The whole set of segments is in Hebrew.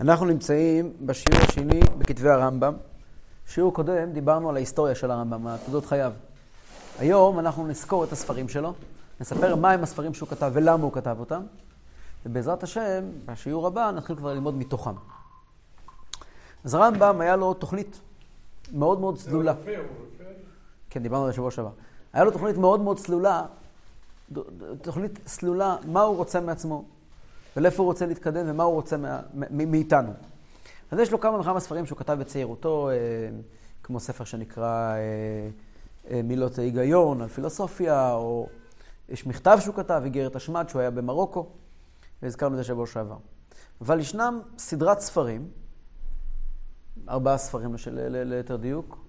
אנחנו נמצאים בשיעור השני בכתבי הרמב"ם. שיעור קודם דיברנו על ההיסטוריה של הרמב"ם, על תולדות חייו. היום אנחנו נזכור את הספרים שלו, נספר מהם הספרים שהוא כתב ולמה הוא כתב אותם, ובעזרת השם, בשיעור הבא נתחיל כבר ללמוד מתוכם. אז הרמב"ם היה לו תוכנית מאוד מאוד צלולה. כן, דיברנו על זה בשבוע שעבר. היה לו תוכנית מאוד מאוד צלולה, תוכנית צלולה, מה הוא רוצה מעצמו, ולאיפה הוא רוצה להתקדם ומה הוא רוצה מאיתנו. אז יש לו כמה וכמה ספרים שהוא כתב בצעירותו, אה, כמו ספר שנקרא אה, אה, מילות ההיגיון על פילוסופיה, או יש מכתב שהוא כתב, איגרת השמד, שהוא היה במרוקו, והזכרנו את זה שבוע שעבר. אבל ישנם סדרת ספרים, ארבעה ספרים ליתר דיוק,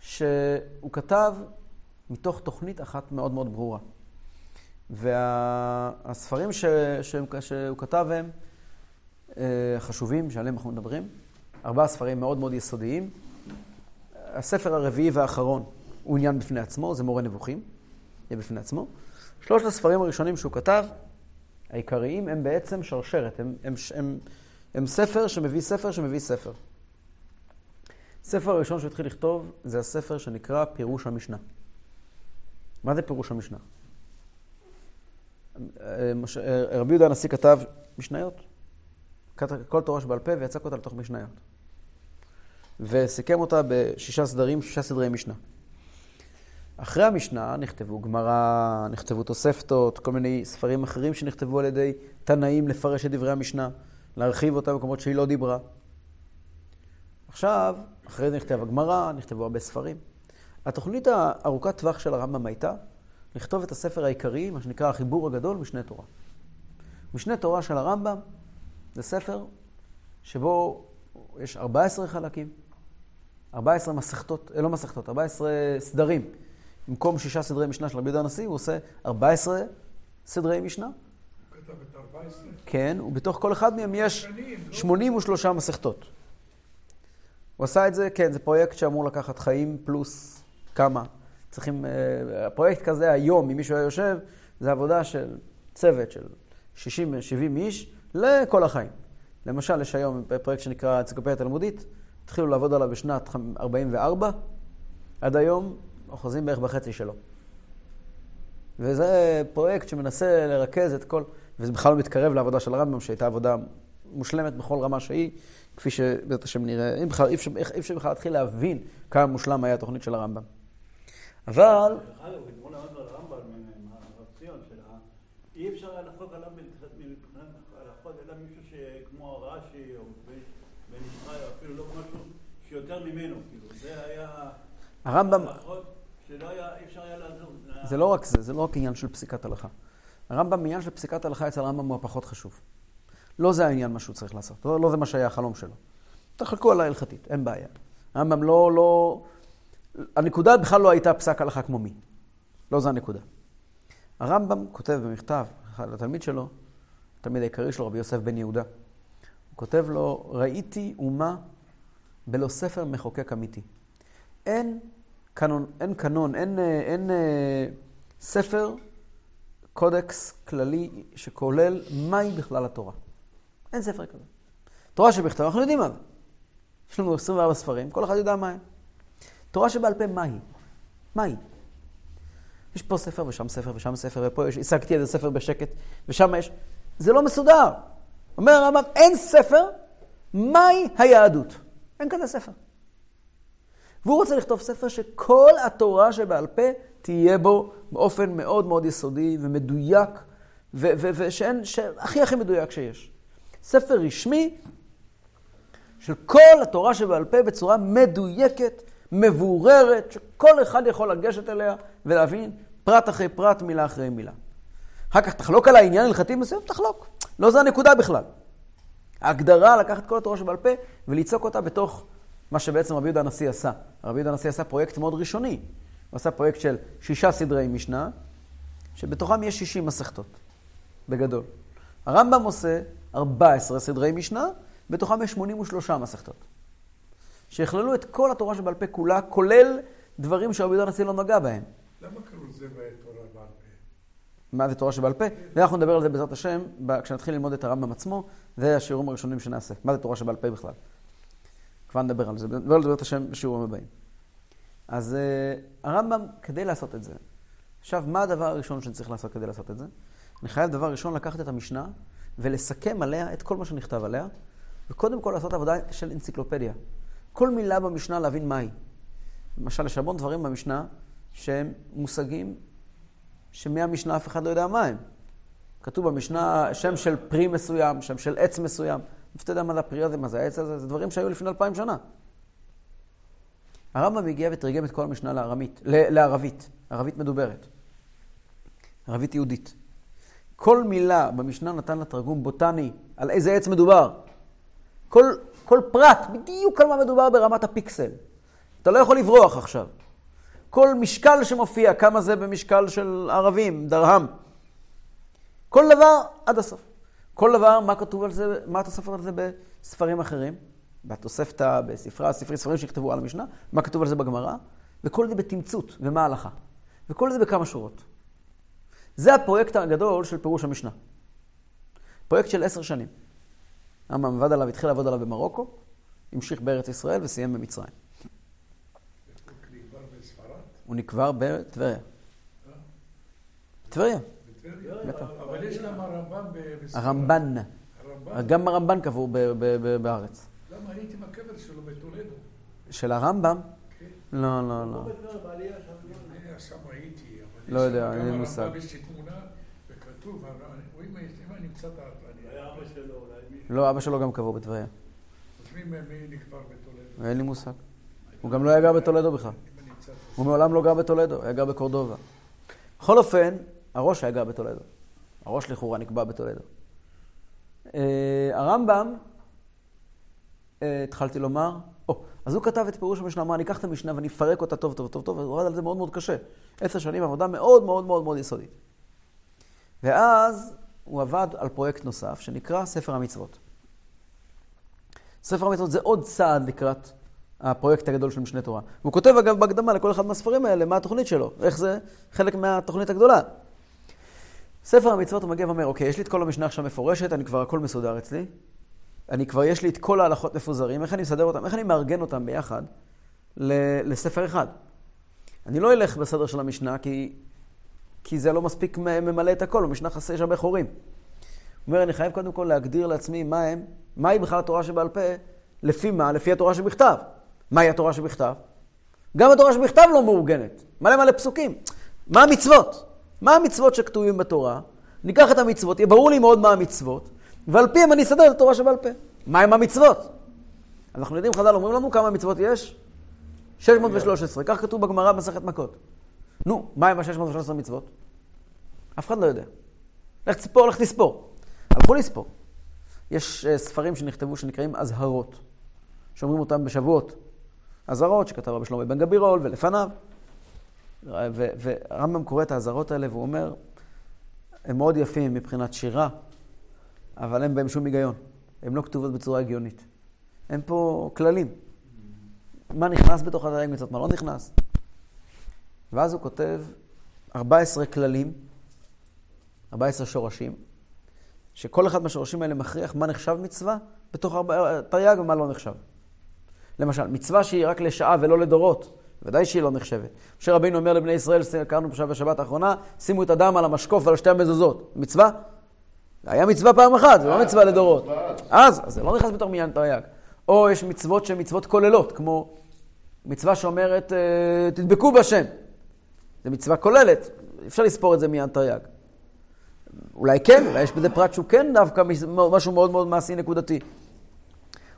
שהוא כתב מתוך תוכנית אחת מאוד מאוד ברורה. והספרים ש... שהוא כתב הם אה, חשובים, שעליהם אנחנו מדברים. ארבעה ספרים מאוד מאוד יסודיים. הספר הרביעי והאחרון הוא עניין בפני עצמו, זה מורה נבוכים, יהיה בפני עצמו. שלושת הספרים הראשונים שהוא כתב, העיקריים, הם בעצם שרשרת, הם, הם, הם, הם ספר שמביא ספר שמביא ספר. הספר הראשון שהוא התחיל לכתוב זה הספר שנקרא פירוש המשנה. מה זה פירוש המשנה? רבי יהודה הנשיא כתב משניות. כל תורה שבעל פה ויצק אותה לתוך משניות. וסיכם אותה בשישה סדרים, שישה סדרי משנה. אחרי המשנה נכתבו גמרא, נכתבו תוספתות, כל מיני ספרים אחרים שנכתבו על ידי תנאים לפרש את דברי המשנה, להרחיב אותה במקומות שהיא לא דיברה. עכשיו, אחרי זה נכתב הגמרא, נכתבו הרבה ספרים. התוכנית הארוכת טווח של הרמב"ם הייתה לכתוב את הספר העיקרי, מה שנקרא החיבור הגדול, משנה תורה. משנה תורה של הרמב"ם זה ספר שבו יש 14 חלקים, 14 מסכתות, אה, לא מסכתות, 14 סדרים. במקום שישה סדרי משנה של רבי יהודה הנשיא, הוא עושה 14 סדרי משנה. הוא כתב את 14? כן, ובתוך כל אחד מהם יש 83 לא? מסכתות. הוא עשה את זה, כן, זה פרויקט שאמור לקחת חיים פלוס כמה. צריכים, אה, הפרויקט כזה היום, אם מישהו היה יושב, זה עבודה של צוות של 60-70 איש לכל החיים. למשל, יש היום פרויקט שנקרא האנציקלופדיה התלמודית, התחילו לעבוד עליו בשנת 44, עד היום אוחזים בערך בחצי שלו. וזה פרויקט שמנסה לרכז את כל, וזה בכלל לא מתקרב לעבודה של הרמב"ם, שהייתה עבודה מושלמת בכל רמה שהיא, כפי שבעזרת השם נראה, אי אפשר בכלל להתחיל להבין כמה מושלם היה התוכנית של הרמב"ם. אבל... אי אפשר היה לחלוק עליו מבחינת הלכות, אלא מישהו שכמו רש"י או בן ישראל, או אפילו לא משהו שיותר ממנו, כאילו, זה היה... הרמב"ם... שלא היה, אי אפשר היה לעזור. זה לא רק זה, זה לא רק עניין של פסיקת הלכה. הרמב"ם, עניין של פסיקת הלכה אצל הרמב"ם הוא הפחות חשוב. לא זה העניין מה שהוא צריך לעשות, לא, לא זה מה שהיה החלום שלו. תחלקו עליי הלכתית, אין בעיה. הרמב"ם לא, לא... הנקודה בכלל לא הייתה פסק הלכה כמו מי. לא זו הנקודה. הרמב"ם כותב במכתב לתלמיד שלו, התלמיד העיקרי שלו, רבי יוסף בן יהודה, הוא כותב לו, ראיתי אומה בלא ספר מחוקק אמיתי. אין קנון, אין קנון, אין, אין, אין ספר, קודקס כללי שכולל מהי בכלל התורה. אין ספר כזה. תורה שבכתב, אנחנו יודעים מה זה. יש לנו 24 ספרים, כל אחד יודע מה הם. תורה שבעל פה, מהי? מהי? יש פה ספר ושם ספר ושם ספר, ופה יש, השגתי איזה ספר בשקט, ושם יש... זה לא מסודר. אומר הרמב"ם, אין ספר, מהי היהדות? אין כזה ספר. והוא רוצה לכתוב ספר שכל התורה שבעל פה תהיה בו באופן מאוד מאוד יסודי ומדויק, ושאין, הכי הכי מדויק שיש. ספר רשמי של כל התורה שבעל פה בצורה מדויקת, מבוררת, שכל אחד יכול לגשת אליה ולהבין פרט אחרי פרט, מילה אחרי מילה. אחר כך תחלוק על העניין הלכתי מסוים, תחלוק. לא זו הנקודה בכלל. ההגדרה, לקחת כל התורה שבעל פה וליצוק אותה בתוך מה שבעצם רבי יהודה הנשיא עשה. רבי יהודה הנשיא עשה פרויקט מאוד ראשוני. הוא עשה פרויקט של שישה סדרי משנה, שבתוכם יש שישים מסכתות, בגדול. הרמב"ם עושה 14 סדרי משנה, בתוכם יש 83 מסכתות. שיכללו את כל התורה שבעל פה כולה, כולל דברים שרבי יהודה הנשיא לא נגע בהם. למה קראו לזה תורה בעל פה? מה זה תורה שבעל פה, ואנחנו נדבר על זה בעזרת השם כשנתחיל ללמוד את הרמב"ם עצמו, זה השיעורים הראשונים שנעשה. מה זה תורה שבעל פה בכלל? כבר נדבר על זה, נדבר על זה בעזרת השם בשיעורים הבאים. אז uh, הרמב"ם, כדי לעשות את זה, עכשיו, מה הדבר הראשון שאני צריך לעשות כדי לעשות את זה? אני חייב דבר ראשון לקחת את המשנה ולסכם עליה את כל מה שנכתב עליה, וקודם כל לעשות עבודה של אנציקלופדיה. כל מילה במשנה להבין מהי. למשל, יש המון דברים במשנה שהם מושגים שמהמשנה אף אחד לא יודע מה הם. כתוב במשנה שם של פרי מסוים, שם של עץ מסוים. אתה יודע מה זה הפרי הזה, מה זה העץ הזה? זה דברים שהיו לפני אלפיים שנה. הרמב"ם הגיע ותרגם את כל המשנה לארמית, לערבית, ערבית מדוברת, ערבית יהודית. כל מילה במשנה נתן לה תרגום בוטני על איזה עץ מדובר. כל, כל פרט, בדיוק על מה מדובר ברמת הפיקסל. אתה לא יכול לברוח עכשיו. כל משקל שמופיע, כמה זה במשקל של ערבים, דרהם. כל דבר עד הסוף. כל דבר, מה כתוב על זה, מה התוספת על זה בספרים אחרים? בתוספתא, בספרה, ספרי ספרים שנכתבו על המשנה, מה כתוב על זה בגמרא, וכל זה בתמצות, ומה ההלכה. וכל זה בכמה שורות. זה הפרויקט הגדול של פירוש המשנה. פרויקט של עשר שנים. הרמב"ם עבד עליו, התחיל לעבוד עליו במרוקו, המשיך בארץ ישראל וסיים במצרים. הוא נקבר בטבריה. טבריה. אבל יש גם הרמב"ם ב- בספרד. הרמב"ן. הרמב"ם? גם הרמב"ן קבור ב- ב- ב- בארץ. למה הייתי עם הקבר שלו בטולדו? של הרמב"ם? כן. לא, לא, לא. בטבריה, בעלייה שם, לא? אני שם הייתי, אבל לא יש יודע, אין לי גם מושג. הרמב"ם, יש לי תמונה, וכתוב, הר- אם אני אם אני אמצא את ה... אני- היה אבא שלו, אולי מישהו. לא, אבא שלו גם קבור בטבריה. אז מי נקבר בטולדו? אין לי מושג. הוא גם לא היה גר בטולדו בכלל. הוא מעולם לא גר בטולדו, היה גר בקורדובה. בכל אופן, הראש היה גר בטולדו. הראש לכאורה נקבע בטולדו. אה, הרמב"ם, אה, התחלתי לומר, או, אז הוא כתב את פירוש המשנה, אמר, אני אקח את המשנה ואני אפרק אותה טוב טוב טוב טוב, והוא עבד על זה מאוד מאוד קשה. עשר שנים עבודה מאוד מאוד מאוד מאוד יסודית. ואז הוא עבד על פרויקט נוסף, שנקרא ספר המצוות. ספר המצוות זה עוד צעד לקראת הפרויקט הגדול של משנה תורה. והוא כותב אגב בהקדמה לכל אחד מהספרים האלה, מה התוכנית שלו, איך זה חלק מהתוכנית הגדולה. ספר המצוות הוא מגיע ואומר, אוקיי, יש לי את כל המשנה עכשיו מפורשת, אני כבר הכל מסודר אצלי. אני כבר, יש לי את כל ההלכות מפוזרים, איך אני מסדר אותם, איך אני מארגן אותם ביחד לספר אחד. אני לא אלך בסדר של המשנה, כי, כי זה לא מספיק ממלא את הכל, במשנה חסר, יש הרבה חורים. הוא אומר, אני חייב קודם כל להגדיר לעצמי מה הם, מהי בכלל התורה שבעל פה, לפי מה? לפי התורה שבכתב. מהי התורה שבכתב? גם התורה שבכתב לא מאורגנת. מלא מלא פסוקים. מה המצוות? מה המצוות שכתובים בתורה? ניקח את המצוות, יהיה ברור לי מאוד מה המצוות, ועל פיהם אני אסדר את התורה שבעל פה. מה הם המצוות? אנחנו יודעים, חז"ל אומרים לנו כמה מצוות יש? 613, כך כתוב בגמרא במסכת מכות. נו, מה עם ה-613 מצוות? אף אחד לא יודע. לך תספור, לך תספור. הלכו לספור. יש uh, ספרים שנכתבו שנקראים אזהרות, שאומרים אותם בשבועות. אזהרות שכתב רבי שלמה בן גבירול ולפניו. והרמב"ם קורא את האזהרות האלה והוא אומר, הם מאוד יפים מבחינת שירה, אבל אין בהם שום היגיון. הם לא כתובות בצורה הגיונית. הם פה כללים. מה נכנס בתוך התרי"ג מצוות, מה לא נכנס. ואז הוא כותב 14 כללים, 14 שורשים, שכל אחד מהשורשים האלה מכריח מה נחשב מצווה בתוך תרי"ג ומה לא נחשב. למשל, מצווה שהיא רק לשעה ולא לדורות, ודאי שהיא לא נחשבת. משה רבינו אומר לבני ישראל, קראנו עכשיו בשבת האחרונה, שימו את הדם על המשקוף ועל שתי המזוזות. מצווה? היה מצווה פעם אחת, זה לא מצווה לדורות. אז, אז זה לא נכנס בתוך מניין תרי"ג. או יש מצוות שהן מצוות כוללות, כמו מצווה שאומרת, אה, תדבקו בשם. זו מצווה כוללת, אפשר לספור את זה מניין תרי"ג. אולי כן, אולי יש בזה פרט שהוא כן דווקא משהו מאוד מאוד מעשי נקודתי.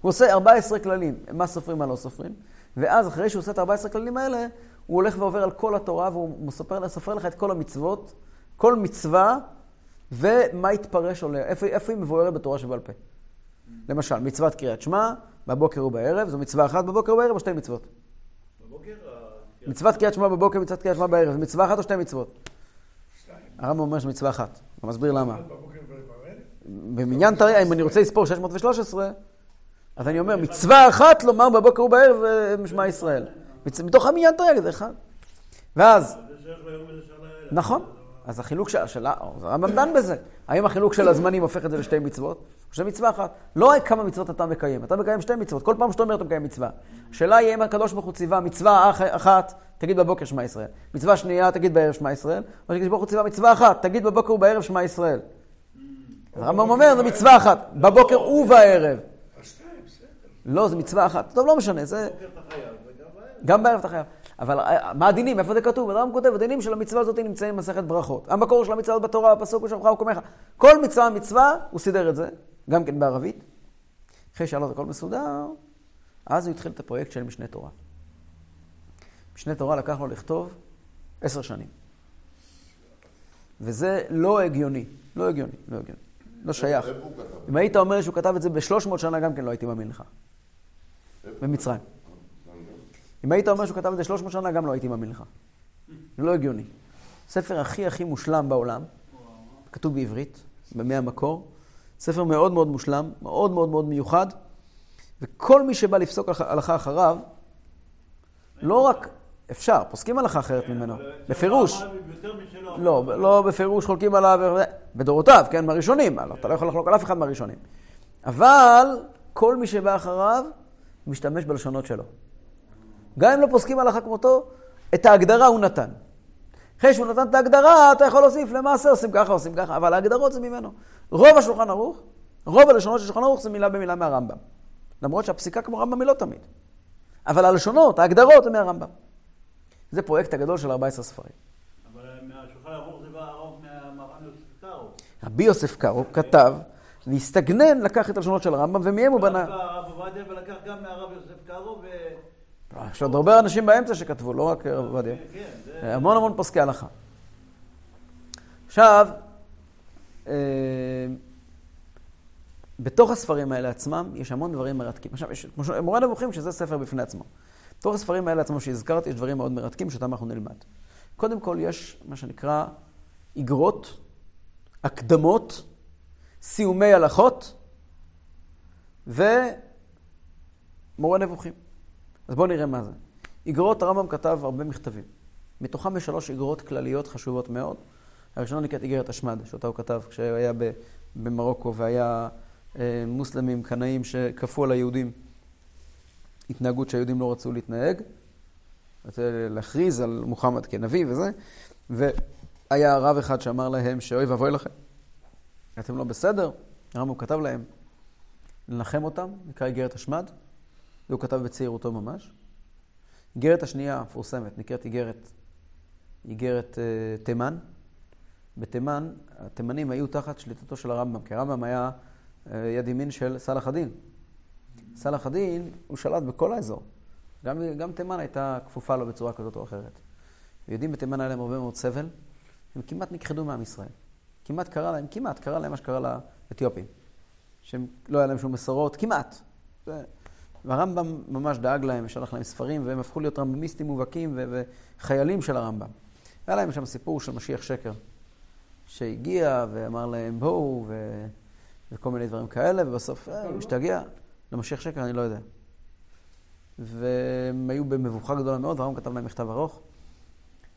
הוא עושה 14 כללים, מה סופרים, מה לא סופרים, ואז אחרי שהוא עושה את 14 הכללים האלה, הוא הולך ועובר על כל התורה והוא מספר, סופר לך את כל המצוות, כל מצווה, ומה יתפרש עליה, איפה, איפה היא מבוארת בתורה שבעל פה. למשל, מצוות קריאת שמע, בבוקר ובערב, זו מצווה אחת בבוקר ובערב או שתי מצוות? מצוות קריאת שמע בבוקר, מצוות קריאת שמע בערב, זו מצווה אחת או שתי מצוות? שתיים. הרמב"ם אומר שזו מצווה אחת, הוא מסביר למה. במניין תרי"ג, אם אני רוצה לספור 613, אז אני אומר, מצווה אחת לומר בבוקר ובערב אה, שמע ישראל. מתוך המניין תרי"ג זה אחד. ואז, זה. נכון, אז החילוק של... של... הרמב"ם דן בזה. האם החילוק של הזמנים הופך את זה לשתי מצוות? או שזה מצווה אחת. לא כמה מצוות אתה מקיים, אתה מקיים שתי מצוות. כל פעם שאתה אומר אתה מקיים מצווה. השאלה היא אם הקדוש ברוך הוא ציווה מצווה אח- אחת, תגיד בבוקר שמע ישראל. מצווה שנייה, תגיד בערב שמע ישראל. או שקדוש ברוך הוא ציווה מצווה אחת, תגיד בבוקר ובערב שמע ישראל. הרמב"ם אומר, זו מצווה אחת, בבוקר ובערב. לא, זו מצווה אחת. טוב, לא משנה, זה... גם בערב אתה חייב. אבל אה, מה הדינים? איפה זה כתוב? הרמב"ם כותב, הדינים של המצווה הזאת נמצאים במסכת ברכות. המקור של המצווה בתורה, הפסוק ושמך וקומך. כל מצווה מצווה, הוא סידר את זה, גם כן בערבית. אחרי שהיה לו את הכל מסודר, אז הוא התחיל את הפרויקט של משנה תורה. משנה תורה לקח לו לכתוב עשר שנים. וזה לא הגיוני, לא הגיוני, לא הגיוני. לא שייך. הוא? אם היית אומר שהוא כתב את זה ב-300 שנה, גם כן לא הייתי מאמין לך. במצרים. אם היית אומר שהוא כתב את זה 300 שנה, גם לא הייתי מאמין לך. זה לא הגיוני. ספר הכי הכי מושלם בעולם, כתוב בעברית, בימי המקור. ספר מאוד מאוד מושלם, מאוד מאוד מאוד מיוחד, וכל מי שבא לפסוק הלכה- אחריו, לא רק, אפשר, פוסקים הלכה אחרת ממנו, אבל בפירוש. משלו. לא, לא בפירוש חולקים עליו, בדורותיו, כן, מהראשונים, לא, אתה לא יכול לחלוק על אף אחד מהראשונים. אבל כל מי שבא אחריו, משתמש בלשונות שלו. גם אם לא פוסקים הלכה כמותו, את ההגדרה הוא נתן. אחרי שהוא נתן את ההגדרה, אתה יכול להוסיף למעשה, עושים ככה, עושים ככה, אבל ההגדרות זה ממנו. רוב השולחן ערוך, רוב הלשונות של שולחן ערוך זה מילה במילה מהרמב"ם. למרות שהפסיקה כמו רמב"ם היא לא תמיד. אבל הלשונות, ההגדרות, זה מהרמב"ם. זה פרויקט הגדול של 14 ספרים. אבל מהשולחן ערוך זה בא הרוב מהמרן יוסף קארו. רבי יוסף קארו כתב, להסתגנן, לקח את הלשונות של הרמב"ם, ומהם הוא בנה... הרב עובדיה ולקח גם מהרב יוסף קארו. יש עוד הרבה אנשים באמצע שכתבו, לא רק הרב עובדיה. כן, זה... המון המון פוסקי הלכה. עכשיו, אה, בתוך הספרים האלה עצמם יש המון דברים מרתקים. עכשיו, יש, כמו שמורה נבוכים, שזה ספר בפני עצמו. בתוך הספרים האלה עצמם שהזכרתי, יש דברים מאוד מרתקים שאותם אנחנו נלמד. קודם כל, יש מה שנקרא איגרות, הקדמות, סיומי הלכות ומורה נבוכים. אז בואו נראה מה זה. איגרות, הרמב"ם כתב הרבה מכתבים. מתוכם יש שלוש איגרות כלליות חשובות מאוד. הראשונה נקראת איגרת השמד, שאותה הוא כתב כשהיה ב- במרוקו והיה אה, מוסלמים, קנאים שכפו על היהודים התנהגות שהיהודים לא רצו להתנהג, רצו להכריז על מוחמד כנביא וזה, והיה רב אחד שאמר להם שאוי ואבוי לכם, אתם לא בסדר, הרמב"ם כתב להם לנחם אותם, נקרא איגרת השמד, זה הוא כתב בצעירותו ממש. איגרת השנייה המפורסמת נקראת איגרת, איגרת אה, תימן. בתימן, התימנים היו תחת שליטתו של הרמב"ם, כי הרמב"ם היה אה, יד ימין של סלאח א-דין. סלאח א-דין, הוא שלט בכל האזור. גם, גם תימן הייתה כפופה לו בצורה כזאת או אחרת. ויהודים בתימן היה להם הרבה מאוד סבל, הם כמעט נכחדו מעם ישראל. כמעט קרה להם, כמעט קרה להם מה שקרה לאתיופים. שהם לא היה להם שום מסורות, כמעט. זה- והרמב"ם ממש דאג להם, שלח להם ספרים, והם הפכו להיות רמב"מיסטים מובהקים ו- וחיילים של הרמב"ם. היה להם שם סיפור של משיח שקר, שהגיע ואמר להם בואו, ו... וכל מיני דברים כאלה, ובסוף אה, הוא השתגע. למשיח שקר אני לא יודע. והם היו במבוכה גדולה מאוד, והרמב"ם כתב להם מכתב ארוך,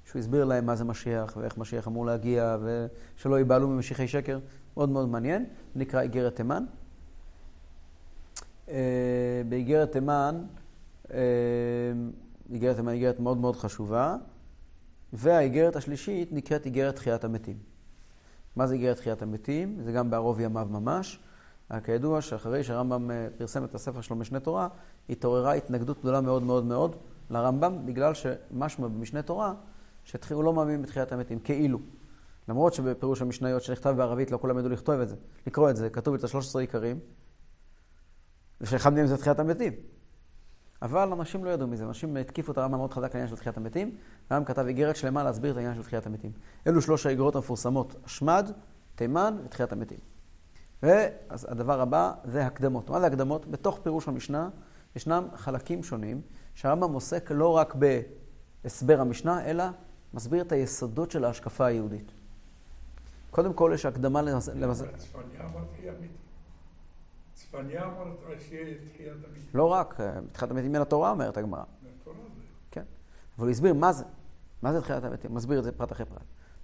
שהוא הסביר להם מה זה משיח, ואיך משיח אמור להגיע, ושלא ייבהלו ממשיחי שקר. מאוד מאוד מעניין, נקרא איגרת תימן. אה, באיגרת תימן, אה, איגרת תימן היא איגרת מאוד מאוד חשובה, והאיגרת השלישית נקראת איגרת תחיית המתים. מה זה איגרת תחיית המתים? זה גם בערוב ימיו ממש. כידוע שאחרי שהרמב"ם אה, פרסם את הספר שלו משנה תורה, התעוררה התנגדות גדולה מאוד מאוד מאוד לרמב"ם, בגלל שמשמע במשנה תורה, שהוא לא מאמין בתחיית המתים, כאילו. למרות שבפירוש המשניות שנכתב בערבית לא כולם ידעו לכתוב את זה, לקרוא את זה, כתוב את ה-13 עיקרים, ושאחד מהם זה תחיית המתים. אבל אנשים לא ידעו מזה, אנשים התקיפו את הרמב"ם מאוד חזק לעניין של תחיית המתים, הרמב"ם כתב איגרת שלמה להסביר את העניין של תחיית המתים. אלו שלוש האיגרות המפורסמות, השמד, תימן ותחיית המתים. ואז הדבר הבא זה הקדמות. מה זה הקדמות? בתוך פירוש המשנה ישנם חלקים שונים שהרמב"ם עוסק לא רק בהסבר המשנה, אלא מסביר את היסודות של ההשקפה היהודית. קודם כל יש הקדמה למס... צפניה אמר תחיית מתים. צפניה אמר שיהיה תחיית המתים. לא רק, אה, תחיית המתים מן התורה אומרת הגמרא. כן. אבל הוא הסביר מה זה. מה זה תחיית המתים? מסביר את זה פרט אחרי פרט.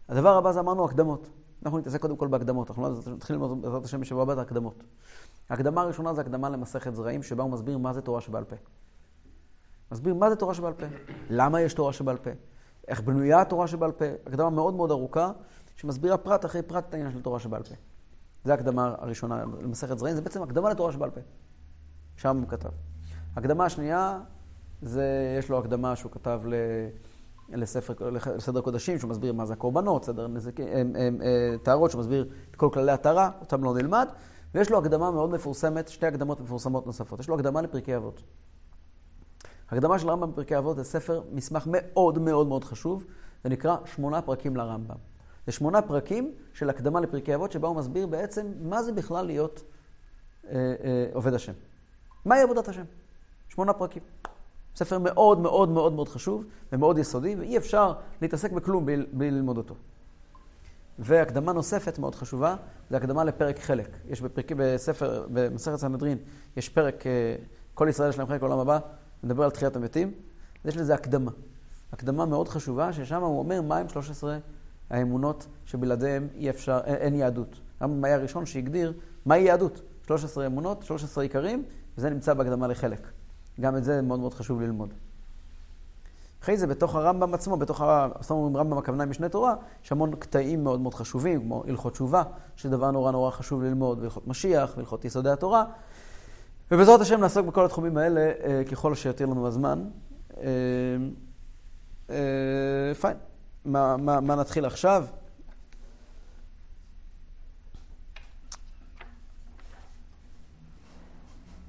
הדבר הבא זה אמרנו הקדמות. אנחנו נתעסק קודם כל בהקדמות, אנחנו לא נתחיל ללמוד בעזרת השם בשבוע הבא את ההקדמות. ההקדמה הראשונה זה הקדמה למסכת זרעים, שבה הוא מסביר מה זה תורה שבעל פה. מסביר מה זה תורה שבעל פה, למה יש תורה שבעל פה, איך בנויה התורה שבעל פה, הקדמה מאוד מאוד ארוכה, שמסבירה פרט אחרי פרט את העניין של תורה שבעל פה. זו ההקדמה הראשונה למסכת זרעים, זה בעצם הקדמה לתורה שבעל פה. שם הוא כתב. הקדמה השנייה, זה, יש לו הקדמה שהוא כתב ל... לספר, לסדר קודשים, שהוא מסביר מה זה הקורבנות, סדר נזקים, טהרות, שהוא מסביר את כל כללי הטהרה, אותם לא נלמד, ויש לו הקדמה מאוד מפורסמת, שתי הקדמות מפורסמות נוספות. יש לו הקדמה לפרקי אבות. הקדמה של רמב"ם בפרקי אבות זה ספר, מסמך מאוד מאוד מאוד חשוב, זה נקרא שמונה פרקים לרמב"ם. זה שמונה פרקים של הקדמה לפרקי אבות, שבה הוא מסביר בעצם מה זה בכלל להיות אה, אה, עובד השם. מהי עבודת השם? שמונה פרקים. ספר מאוד מאוד מאוד מאוד חשוב ומאוד יסודי, ואי אפשר להתעסק בכלום בלי ללמוד אותו. והקדמה נוספת מאוד חשובה, זה הקדמה לפרק חלק. יש בפרקים, בספר, במסכת סנהדרין, יש פרק, אה, כל ישראל יש להם חלק לעולם הבא, מדבר על תחיית המתים, יש לזה הקדמה. הקדמה מאוד חשובה, ששם הוא אומר מהם 13 האמונות שבלעדיהם אי אפשר, אין יהדות. הרמב"ם היה הראשון שהגדיר מהי יהדות. 13 אמונות, 13 עיקרים, וזה נמצא בהקדמה לחלק. גם את זה מאוד מאוד חשוב ללמוד. אחרי זה, בתוך הרמב"ם עצמו, בתוך הרמב"ם הכוונה עם משנה תורה, יש המון קטעים מאוד מאוד חשובים, כמו הלכות תשובה, שזה דבר נורא נורא חשוב ללמוד, והלכות משיח, והלכות יסודי התורה. ובעזרת השם נעסוק בכל התחומים האלה אה, ככל שיותיר לנו הזמן. אה, אה, פיין. מה, מה, מה נתחיל עכשיו?